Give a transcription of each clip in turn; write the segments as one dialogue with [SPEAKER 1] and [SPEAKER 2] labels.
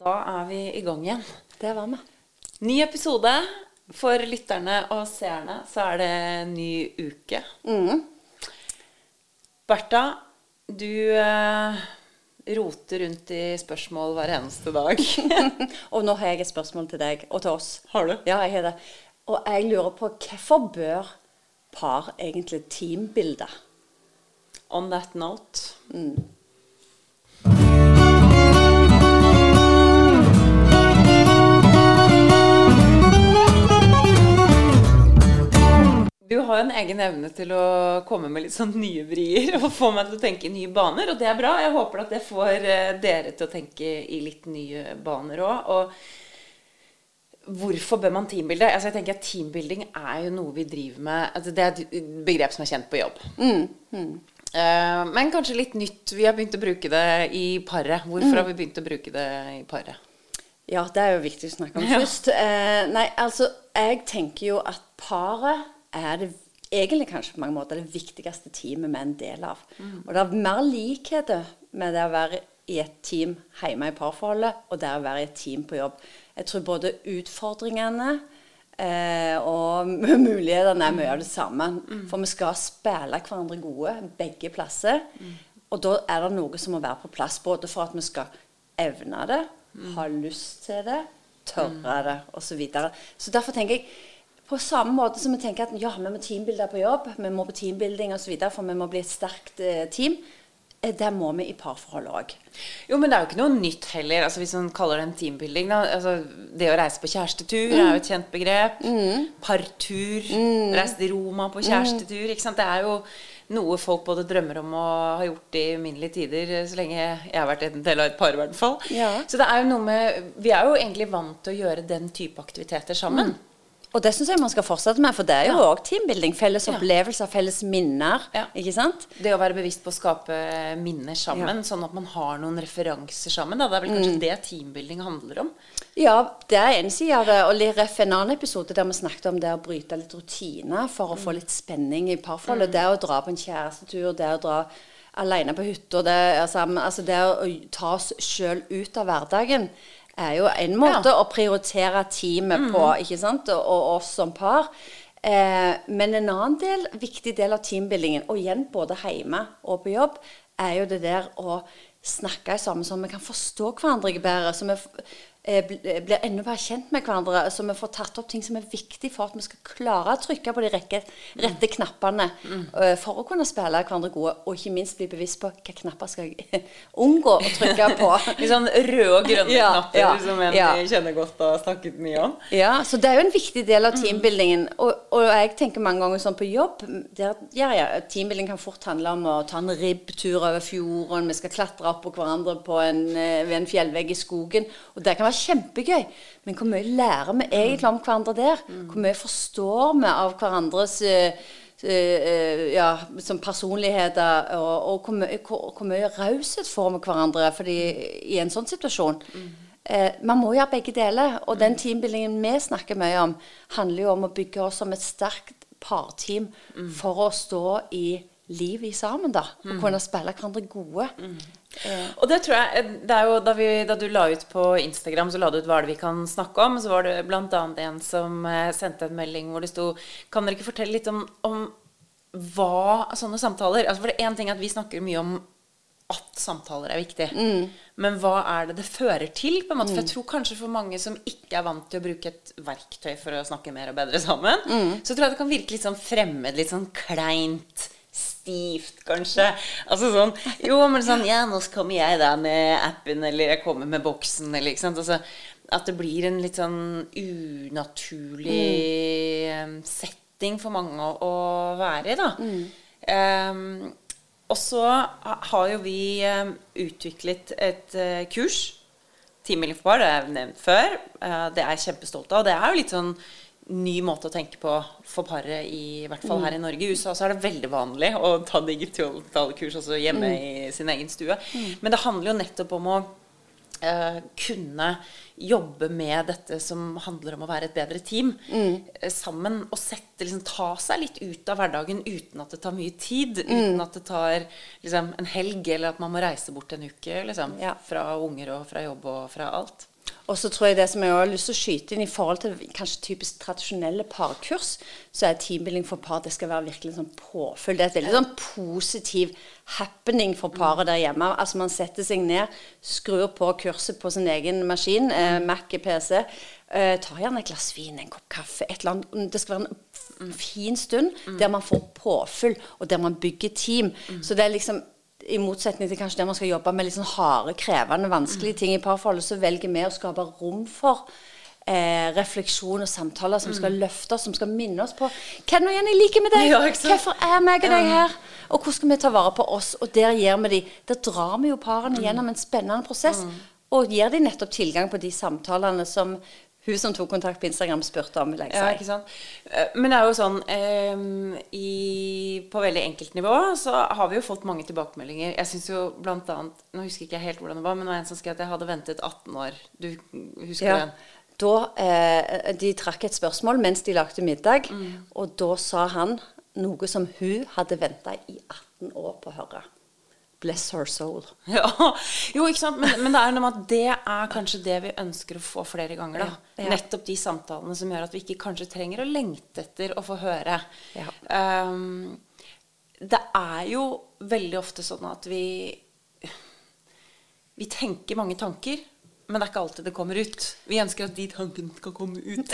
[SPEAKER 1] Da er vi i gang igjen.
[SPEAKER 2] Det var vi.
[SPEAKER 1] Ny episode. For lytterne og seerne så er det ny uke. Bertha, du eh, roter rundt i spørsmål hver eneste dag.
[SPEAKER 2] Og nå har jeg et spørsmål til deg og til oss.
[SPEAKER 1] Har du?
[SPEAKER 2] Ja, jeg har det. Og jeg lurer på hvorfor bør par egentlig teambilde?
[SPEAKER 1] On that note Du har en egen evne til å komme med litt sånn nye vrier og få meg til å tenke i nye baner, og det er bra. Jeg håper at det får eh, dere til å tenke i litt nye baner òg. Og hvorfor bør man teambilde? Altså jeg tenker at Teambuilding er jo noe vi driver med altså Det er et begrep som er kjent på jobb. Eh, men kanskje litt nytt. Vi har begynt å bruke det i paret. Hvorfor har vi begynt å bruke det i paret?
[SPEAKER 2] Ja, det er jo viktig å snakke om
[SPEAKER 1] Ja.
[SPEAKER 2] først. Eh, nei, altså, jeg tenker jo at paret er det egentlig kanskje på mange måter det viktigste teamet vi er en del av. Og det er mer likheter med det å være i et team hjemme i parforholdet og det å være i et team på jobb. Jeg tror både utfordringene eh, og mulighetene er mye av det samme. For vi skal spille hverandre gode begge plasser. Og da er det noe som må være på plass, både for at vi skal evne det, ha lyst til det, tørre det, osv. Så, videre. så derfor tenker jeg på samme måte som vi tenker at ja, vi må teambilde på jobb, vi må på teambuilding osv., for vi må bli et sterkt eh, team. Eh, Det må vi i parforhold òg.
[SPEAKER 1] Jo, men det er jo ikke noe nytt heller. Altså, hvis man kaller det en teambuilding. Da. Altså, det å reise på kjærestetur er jo et kjent begrep. Partur. Reise til Roma på kjærestetur. Ikke sant? Det er jo noe folk både drømmer om og har gjort i uminnelige tider, så lenge jeg har vært en del av et par, i hvert fall.
[SPEAKER 2] Ja.
[SPEAKER 1] Så det er jo noe med Vi er jo egentlig vant til å gjøre den type aktiviteter sammen.
[SPEAKER 2] Og det syns jeg man skal fortsette med, for det er jo
[SPEAKER 1] Ja.
[SPEAKER 2] teambuilding. Felles
[SPEAKER 1] Ja.
[SPEAKER 2] opplevelser, felles minner.
[SPEAKER 1] Ja.
[SPEAKER 2] Ikke sant?
[SPEAKER 1] Det å være bevisst på å skape minner sammen, sånn at man har noen referanser sammen. Da. Det er vel kanskje det teambuilding handler om.
[SPEAKER 2] Ja, det er en side av det. Og ref en annen episode der vi snakket om det å bryte litt rutiner for å få litt spenning i parforholdet. Det å dra på en kjærestetur, det å dra alene på hytta, det, altså, altså det å ta oss sjøl ut av hverdagen er jo en måte
[SPEAKER 1] Ja.
[SPEAKER 2] å prioritere teamet på, ikke sant, og, og oss som par. Eh, men en annen del, viktig del av teambuildingen, og igjen både hjemme og på jobb, er jo det der å snakke sammen så vi kan forstå hverandre bedre. Så vi blir enda mer kjent med hverandre. Så vi får tatt opp ting som er viktig for at vi skal klare å trykke på de rekke, rette knappene eh, for å kunne spille hverandre gode. Og ikke minst bli bevisst på hvilke knapper skal jeg unngå å trykke på.
[SPEAKER 1] Litt sånn røde og grønne
[SPEAKER 2] Ja,
[SPEAKER 1] knapper
[SPEAKER 2] ja,
[SPEAKER 1] som en
[SPEAKER 2] ja.
[SPEAKER 1] kjenner godt og har snakket mye om.
[SPEAKER 2] Ja, så det er jo en viktig del av teambuildingen. Og, og jeg tenker mange ganger sånn på jobb der, ja, ja, Teambuilding kan fort handle om å ta en ribbtur over fjorden, vi skal klatre opp på hverandre på en, eh, ved en fjellvegg i skogen. Og det kan være kjempegøy. Men hvor mye lærer vi egentlig om hverandre der? Hvor mye forstår vi av hverandres eh, eh, ja, som personligheter, og, og hvor, mye- hvor, raushet får vi hverandre fordi, i en sånn situasjon? Eh, man må gjøre begge deler. Og den teambuildingen vi snakker mye om, handler jo om å bygge oss som et sterkt parteam for å stå i livet sammen, da. Og kunne spille hverandre gode. Eh,
[SPEAKER 1] Og det tror jeg det er jo, da, vi, da du la ut på Instagram, så la du ut hva det vi kan snakke om. Så var det bl.a. en som eh, sendte en melding hvor det sto Kan dere ikke fortelle litt om, om hva sånne samtaler altså For det er én ting at vi snakker mye om at samtaler er viktig. Men hva er det det fører til? på en måte? For jeg tror kanskje for mange som ikke er vant til å bruke et verktøy for å snakke mer og bedre sammen, så tror jeg det kan virke litt sånn fremmed, litt sånn kleint. Stivt, kanskje. Altså sånn Jo, men sånn Ja, nå kommer jeg da med appen, eller jeg kommer med boksen, eller ikke sant. Altså, at det blir en litt sånn unaturlig mm. setting for mange å, være i, da. Ehm, og så har jo vi um, utviklet et uh, kurs. Team par, det har jeg nevnt før. Uh, det er jeg kjempestolt av. Det er jo litt sånn ny måte å tenke på for paret, i, hvert fall her i Norge. I USA så er det veldig vanlig å ta digitale kurs også hjemme i sin egen stue. Men det handler jo nettopp om å eh, kunne jobbe med dette som handler om å være et bedre team
[SPEAKER 2] Mm.
[SPEAKER 1] eh, sammen. Og sette, liksom, ta seg litt ut av hverdagen uten at det tar mye tid.
[SPEAKER 2] Mm.
[SPEAKER 1] Uten at det tar liksom, en helg, eller at man må reise bort en uke. Liksom,
[SPEAKER 2] Ja.
[SPEAKER 1] Fra unger og fra jobb og fra alt.
[SPEAKER 2] Og så tror jeg det som jeg har lyst til å skyte inn i forhold til kanskje typisk tradisjonelle parkurs, så er teambuilding for par det skal være virkelig sånn påfyll. Det er et veldig sånn positiv happening for paret der hjemme. Altså Man setter seg ned, skrur på kurset på sin egen maskin, eh, Mac, PC. Eh, tar gjerne et glass vin, en kopp kaffe. et eller annet. Det skal være en fin stund der man får påfyll, og der man bygger team. Så det er liksom i motsetning til kanskje der man skal jobbe med litt sånn harde, krevende, vanskelige ting i parforholdet, så velger vi å skape rom for eh, refleksjon og samtaler som skal løfte oss, som skal minne oss på Hva er det nå igjen jeg liker med deg?
[SPEAKER 1] Ja.
[SPEAKER 2] Hvorfor er meg og deg her? Og hvordan skal vi ta vare på oss? Og der gir vi de, der drar vi jo parene gjennom en spennende prosess, og gir de nettopp tilgang på de samtalene som hun som tok kontakt på Instagram, spurte om. vil jeg si.
[SPEAKER 1] Ja, ikke sant? Eh, Men det er jo sånn eh, i, På veldig enkelt nivå så har vi jo fått mange tilbakemeldinger. Jeg synes jo blant annet Nå husker ikke jeg helt hvordan det var, men det var en som skrev at jeg hadde ventet 18 år. Du husker
[SPEAKER 2] Ja.
[SPEAKER 1] den?
[SPEAKER 2] Da, eh, de trakk et spørsmål mens de lagde middag, og da sa han noe som hun hadde venta i 18 år på å høre. Bless her soul.
[SPEAKER 1] Ja. Jo, ikke sant? Men, men det er noe med at det er kanskje det vi ønsker å få flere ganger. da.
[SPEAKER 2] Ja, ja.
[SPEAKER 1] Nettopp de samtalene som gjør at vi ikke kanskje trenger å lengte etter å få høre.
[SPEAKER 2] Ja.
[SPEAKER 1] Um, det er jo veldig ofte sånn at vi Vi tenker mange tanker, men det er ikke alltid det kommer ut. Vi ønsker at de tankene skal komme ut.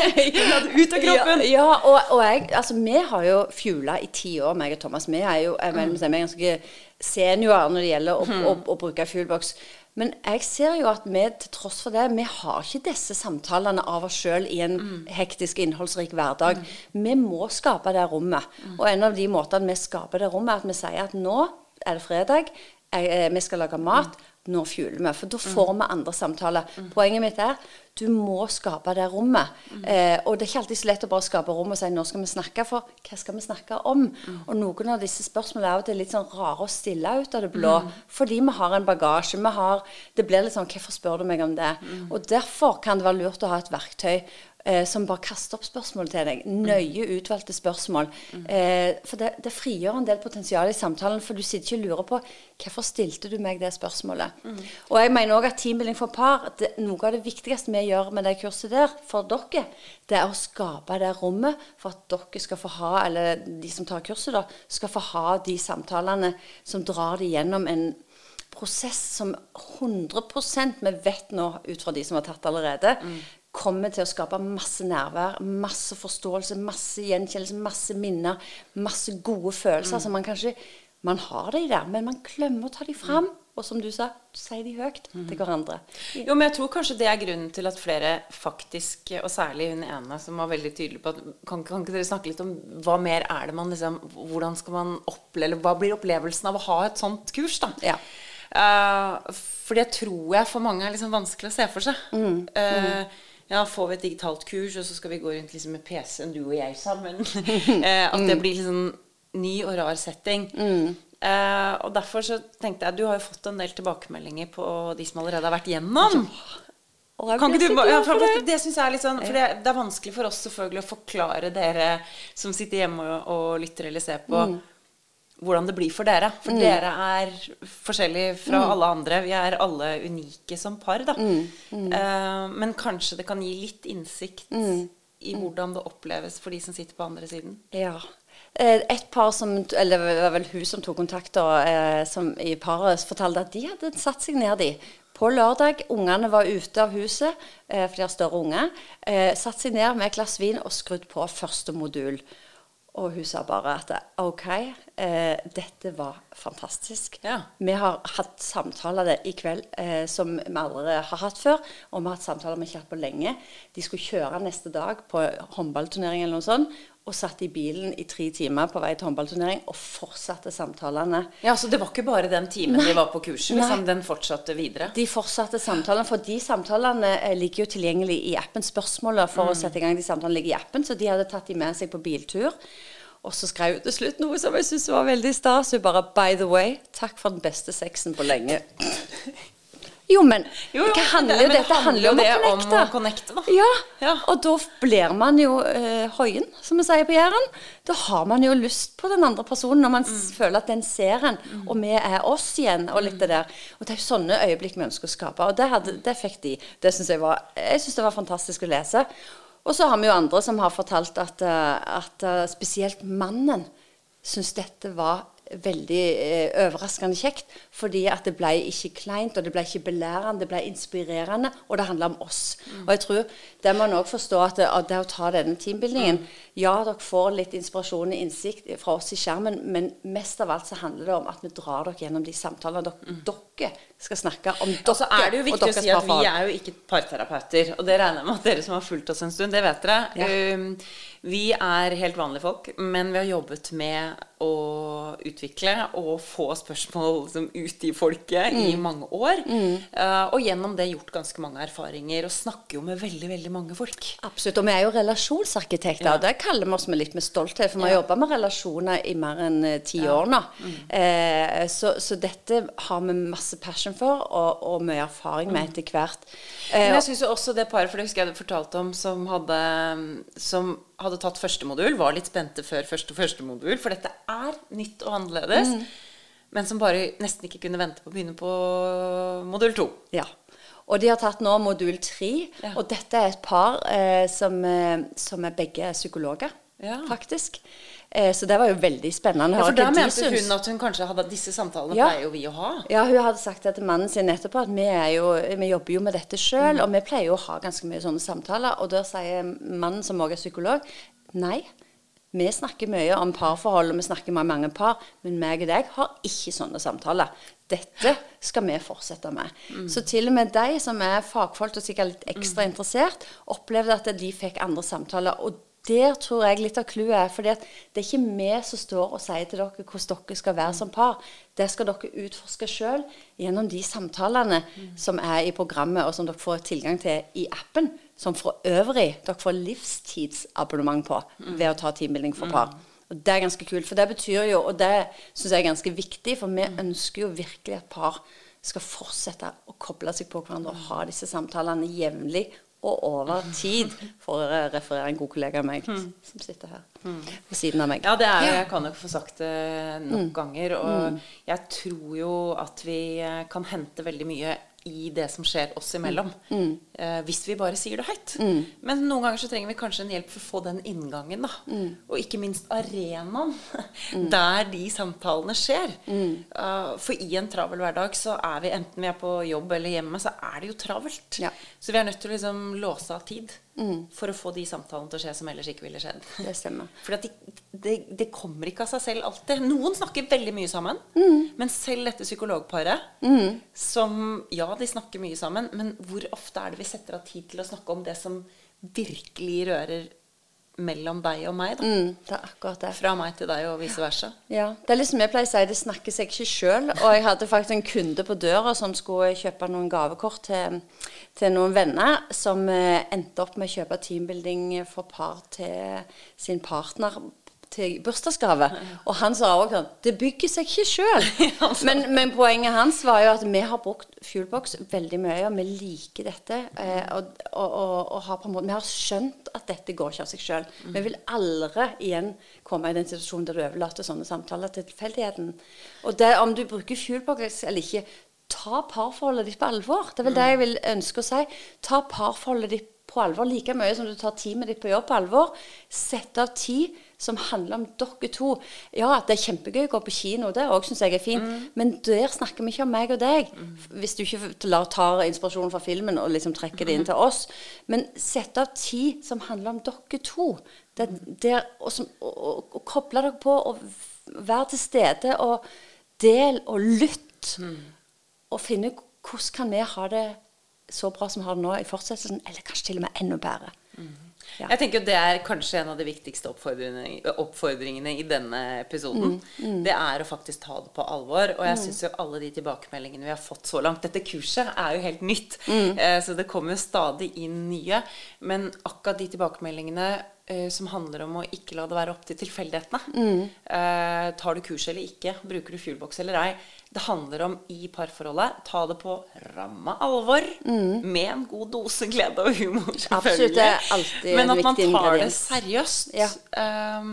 [SPEAKER 1] Ut av kroppen.
[SPEAKER 2] Ja, ja og, og jeg, altså, vi har jo fjula i ti år, meg og Thomas. Vi er jo jeg mener, vi er ganske seniorer når det gjelder å, å, å bruke fuelbox. Men jeg ser jo at vi til tross for det, vi har ikke disse samtalene av oss sjøl i en hektisk, innholdsrik hverdag. Vi må skape det rommet. Og en av de måtene vi skaper det rommet, er at vi sier at nå er det fredag, jeg, vi skal lage mat. Nå fjuler vi, for da får vi andre samtaler. Poenget mitt er du må skape det rommet. Eh, og det er ikke alltid så lett å bare skape rom og si nå skal vi snakke, for hva skal vi snakke om? Og noen av disse spørsmålene er jo litt sånn rare å stille ut av det blå, fordi vi har en bagasje. vi har, Det blir litt sånn hvorfor spør du meg om det? Og derfor kan det være lurt å ha et verktøy eh, som bare kaster opp spørsmål til deg. Nøye utvalgte spørsmål. Eh, for det, det frigjør en del potensial i samtalen, for du sitter ikke og lurer på hvorfor stilte du meg det spørsmålet. Og jeg mener òg at teambuilding for par, det, noe av det viktigste vi gjør med det kurset der for dere, det er å skape det rommet for at dere skal få ha, eller de som tar kurset, da, skal få ha de samtalene som drar de gjennom en prosess som 100 vi vet nå, ut fra de som har tatt allerede, kommer til å skape masse nærvær, masse forståelse, masse gjenkjennelse, masse minner, masse gode følelser. som man kanskje Man har de der, men man glemmer å ta de fram. Og som du sa, si de høyt til hverandre.
[SPEAKER 1] Jo, men jeg tror kanskje det er grunnen til at flere faktisk, og særlig hun ene som var veldig tydelig på at Kan, kan ikke dere snakke litt om hva mer er det man liksom Hvordan skal man oppleve Eller hva blir opplevelsen av å ha et sånt kurs, da?
[SPEAKER 2] Ja.
[SPEAKER 1] Uh, for det tror jeg for mange er liksom vanskelig å se for seg.
[SPEAKER 2] Mm,
[SPEAKER 1] Eh, ja, får vi et digitalt kurs, og så skal vi gå rundt liksom med PC-en, du og jeg sammen. Eh, at det blir liksom ny og rar setting. Eh, og derfor så tenkte jeg Du har jo fått en del tilbakemeldinger på de som allerede har vært gjennom. Kan ikke du, ja,
[SPEAKER 2] for det.
[SPEAKER 1] det, jeg er litt sånn For det, det er vanskelig for oss selvfølgelig å forklare dere som sitter hjemme og, og lytter eller ser på, hvordan det blir for dere. For dere er forskjellige fra alle andre. Vi er alle unike som par, da. Eh, men kanskje det kan gi litt innsikt i hvordan det oppleves for de som sitter på andre siden.
[SPEAKER 2] Ja. Eh, Et par som, eller det var vel hun som tok kontakt da, eh, som i paret, fortalte at de hadde satt seg ned de. På lørdag, ungene var ute av huset, for de har større unger. Satt seg ned med et glass vin og skrudd på første modul. Og hun sa bare at OK, eh, dette var fantastisk.
[SPEAKER 1] Ja.
[SPEAKER 2] Vi har hatt samtaler i kveld eh, som vi aldri har hatt før. Og vi har hatt samtaler vi ikke har hatt på lenge. De skulle kjøre neste dag på håndballturnering eller noe sånt. Og satt i bilen i tre timer på vei til håndballturnering og fortsatte samtalene.
[SPEAKER 1] Ja, Så det var ikke bare den timen de var på kurset, liksom,
[SPEAKER 2] Nei.
[SPEAKER 1] den fortsatte videre?
[SPEAKER 2] De fortsatte samtalene, for de samtalene eh, ligger jo tilgjengelig i appen. Spørsmålet for å sette i gang de samtalene ligger i appen, så de hadde tatt de med seg på biltur. Og så skrev hun til slutt noe som jeg syntes var veldig stas. Hun bare 'By the way, takk for den beste sexen på lenge'. Jo, men
[SPEAKER 1] Jo, jo,
[SPEAKER 2] handler
[SPEAKER 1] men det
[SPEAKER 2] dette
[SPEAKER 1] handler jo det
[SPEAKER 2] om å
[SPEAKER 1] om å connecte, da.
[SPEAKER 2] Ja.
[SPEAKER 1] Ja.
[SPEAKER 2] og da blir man jo eh, hoien, som vi sier på Jæren. Da har man jo lyst på den andre personen når man
[SPEAKER 1] Mm.
[SPEAKER 2] føler at den ser en, og vi er oss igjen, og litt det der. Og det er jo sånne øyeblikk vi ønsker å skape, og det, hadde, det fikk de. Det synes jeg var Jeg syns det var fantastisk å lese. Og så har vi jo andre som har fortalt at, eh, at eh, spesielt mannen syns dette var veldig eh, overraskende kjekt. Fordi at det ble ikke kleint, og det ble ikke belærende, det ble inspirerende, og det handla om oss. Og jeg tror det må en òg forstå at det, at det å ta denne teambuildingen Ja, dere får litt inspirasjon og innsikt fra oss i skjermen, men mest av alt så handler det om at vi drar dere gjennom de samtalene dere, dere skal snakke om dere
[SPEAKER 1] Og så er det jo viktig å si at vi er jo ikke parterapeuter. Og det regner jeg med at dere som har fulgt oss en stund, det vet dere.
[SPEAKER 2] Ja.
[SPEAKER 1] Um, vi er helt vanlige folk, men vi har jobbet med å utvikle og få spørsmål liksom, ut i folket i
[SPEAKER 2] Mm.
[SPEAKER 1] mange år. Uh, og gjennom det gjort ganske mange erfaringer, og snakker jo med veldig, veldig mange folk.
[SPEAKER 2] Absolutt. Og vi er jo relasjonsarkitekter.
[SPEAKER 1] Ja.
[SPEAKER 2] og Det kaller vi oss med litt med stolthet, for vi har
[SPEAKER 1] Ja.
[SPEAKER 2] jobba med relasjoner i mer enn eh, ti år nå. Eh, så, så dette har vi masse passion for, og, og mye erfaring med etter hvert.
[SPEAKER 1] Men
[SPEAKER 2] Eh,
[SPEAKER 1] jeg synes jo også det paret, for det husker jeg du fortalte om, som hadde, som hadde tatt første modul, var litt spente før første første modul, for dette er nytt og annerledes. Men som bare nesten ikke kunne vente på å begynne på modul to.
[SPEAKER 2] ja. Og de har tatt nå modul tre,
[SPEAKER 1] Ja.
[SPEAKER 2] og dette er et par eh, som, eh, som er begge psykologer,
[SPEAKER 1] Ja.
[SPEAKER 2] faktisk. Eh, så det var jo veldig spennende
[SPEAKER 1] Ja, for da mente
[SPEAKER 2] hun
[SPEAKER 1] hun at hun kanskje hadde Disse samtalene
[SPEAKER 2] Ja.
[SPEAKER 1] pleier jo vi å ha.
[SPEAKER 2] Ja, hun hadde sagt det til mannen sin etterpå at vi, jo, vi jobber jo med dette sjøl, og vi pleier jo å ha ganske mye sånne samtaler. Og da sier mannen, som også er psykolog, nei. Vi snakker mye om parforhold, og vi snakker med mange par, men meg og deg har ikke sånne samtaler. Dette skal vi fortsette med. Så til og med de som er fagfolk og sikkert litt ekstra interessert, opplevde at de fikk andre samtaler. og der tror jeg litt av clouet er. fordi det er ikke vi som står og sier til dere hvordan dere skal være som par. Det skal dere utforske sjøl gjennom de samtalene som er i programmet, og som dere får tilgang til i appen. Som for øvrig dere får livstidsabonnement på ved å ta teambuilding for par. Og Det er ganske kult, for det betyr jo, og det syns jeg er ganske viktig, for vi ønsker jo virkelig at par skal fortsette å koble seg på hverandre og ha disse samtalene jevnlig og over tid, for å referere en god kollega av meg som sitter her ved siden av meg.
[SPEAKER 1] Ja, det er jo, jeg kan jo få sagt det nok ganger. Og jeg tror jo at vi kan hente veldig mye i det som skjer oss imellom. Eh, hvis vi bare sier det høyt. Men noen ganger så trenger vi kanskje en hjelp for å få den inngangen, da. Og ikke minst arenaen der de samtalene skjer. Uh, for i en travel hverdag så er vi, enten vi er på jobb eller hjemme, så er det jo travelt.
[SPEAKER 2] Ja.
[SPEAKER 1] Så vi er nødt til å liksom låse av tid for å få de samtalene til å skje som ellers ikke ville skjedd.
[SPEAKER 2] Det stemmer.
[SPEAKER 1] For det, de, det kommer ikke av seg selv alltid. Noen snakker veldig mye sammen. Men selv dette psykologparet, som Ja, de snakker mye sammen, men hvor ofte er det vi setter av tid til å snakke om det som virkelig rører mellom deg og meg, da?
[SPEAKER 2] Mm, det er akkurat det.
[SPEAKER 1] Fra meg til deg og vice versa.
[SPEAKER 2] Ja, Det er liksom jeg pleier å si, det snakker seg ikke sjøl. Og jeg hadde faktisk en kunde på døra som skulle kjøpe noen gavekort til, til noen venner, som eh, endte opp med å kjøpe teambuilding for par til sin partner til bursdagsgave. Og han sa òg sånn Det bygger seg ikke sjøl. men, men poenget hans var jo at vi har brukt Fuelbox veldig mye, og vi liker dette. Eh, og, og, og, og har på en måte, vi har skjønt at dette går ikke av seg sjøl. Vi vil aldri igjen komme i den situasjonen der du overlater sånne samtaler til tilfeldigheten. Og det, om du bruker Fuelbox eller ikke, ta parforholdet ditt på alvor. Det er vel det jeg vil ønske å si. Ta parforholdet ditt på alvor like mye som du tar teamet ditt på jobb på alvor. Sett av tid som handler om dere to. Ja, det er kjempegøy å gå på kino, det òg syns jeg er fint, men der snakker vi ikke om meg og deg. Hvis du ikke tar inspirasjonen fra filmen og liksom trekker det inn til oss. Men sett av tid som handler om dere to. Det, der, og, som, og, og, og koble dere på og være til stede og del og lytt. Og finne hvordan kan vi ha det så bra som vi har det nå i fortsettelsen, eller kanskje til og med enda bedre. Ja.
[SPEAKER 1] Jeg tenker Det er kanskje en av de viktigste oppfordringene, oppfordringene i denne episoden. Det er å faktisk ta det på alvor. Og jeg syns jo alle de tilbakemeldingene vi har fått så langt Dette kurset er jo helt nytt, eh, så det kommer jo stadig inn nye. Men akkurat de tilbakemeldingene eh, som handler om å ikke la det være opp til tilfeldighetene. Eh, tar du kurs eller ikke, bruker du Fuelbox eller ei, det handler om i parforholdet. Ta det på ramma alvor. Med en god dose glede og humor,
[SPEAKER 2] alltid
[SPEAKER 1] Men
[SPEAKER 2] en
[SPEAKER 1] at man
[SPEAKER 2] tar
[SPEAKER 1] tar det seriøst.
[SPEAKER 2] Ja.
[SPEAKER 1] Um,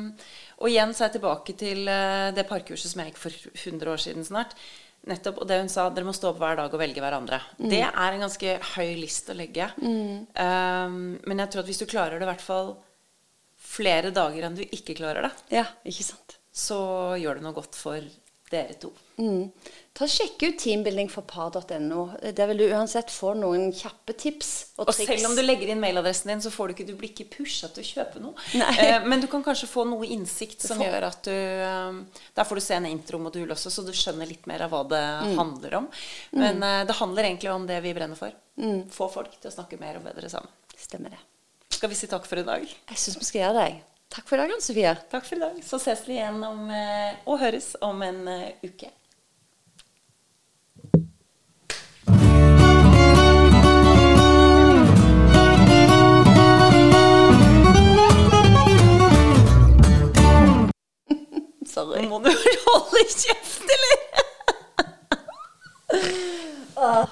[SPEAKER 1] og igjen så er jeg tilbake til eh, det parkurset som jeg gikk for 100 år siden snart. Nettopp, Og det hun sa, dere må stå opp hver dag og velge hverandre.
[SPEAKER 2] Mm.
[SPEAKER 1] Det er en ganske høy list å legge. Um, men jeg tror at hvis du klarer det i hvert fall flere dager enn du ikke klarer det,
[SPEAKER 2] Ja, ikke sant.
[SPEAKER 1] så gjør det noe godt for dere to.
[SPEAKER 2] Mm. Ta og Sjekk ut teambuildingforpar.no. Der vil du uansett få noen kjappe tips og
[SPEAKER 1] Og
[SPEAKER 2] triks.
[SPEAKER 1] selv om du legger inn mailadressen din, så får du ikke, du blir ikke pusha til å kjøpe noe. Eh, men du kan kanskje få noe innsikt som
[SPEAKER 2] får-
[SPEAKER 1] gjør at du eh, Der får du se en intromodul også, så du skjønner litt mer av hva det
[SPEAKER 2] Mm.
[SPEAKER 1] handler om. Men eh, det handler egentlig om det vi brenner for. Få folk til å snakke mer og bedre sammen.
[SPEAKER 2] Stemmer det.
[SPEAKER 1] Skal vi si takk for i dag?
[SPEAKER 2] Jeg syns vi skal gjøre det. Takk for i dag, Anne Sofie.
[SPEAKER 1] Takk for i dag. Så ses vi igjen om, eh, og høres om en eh, uke. Sorry. Må du holde kjeft, eller? ah.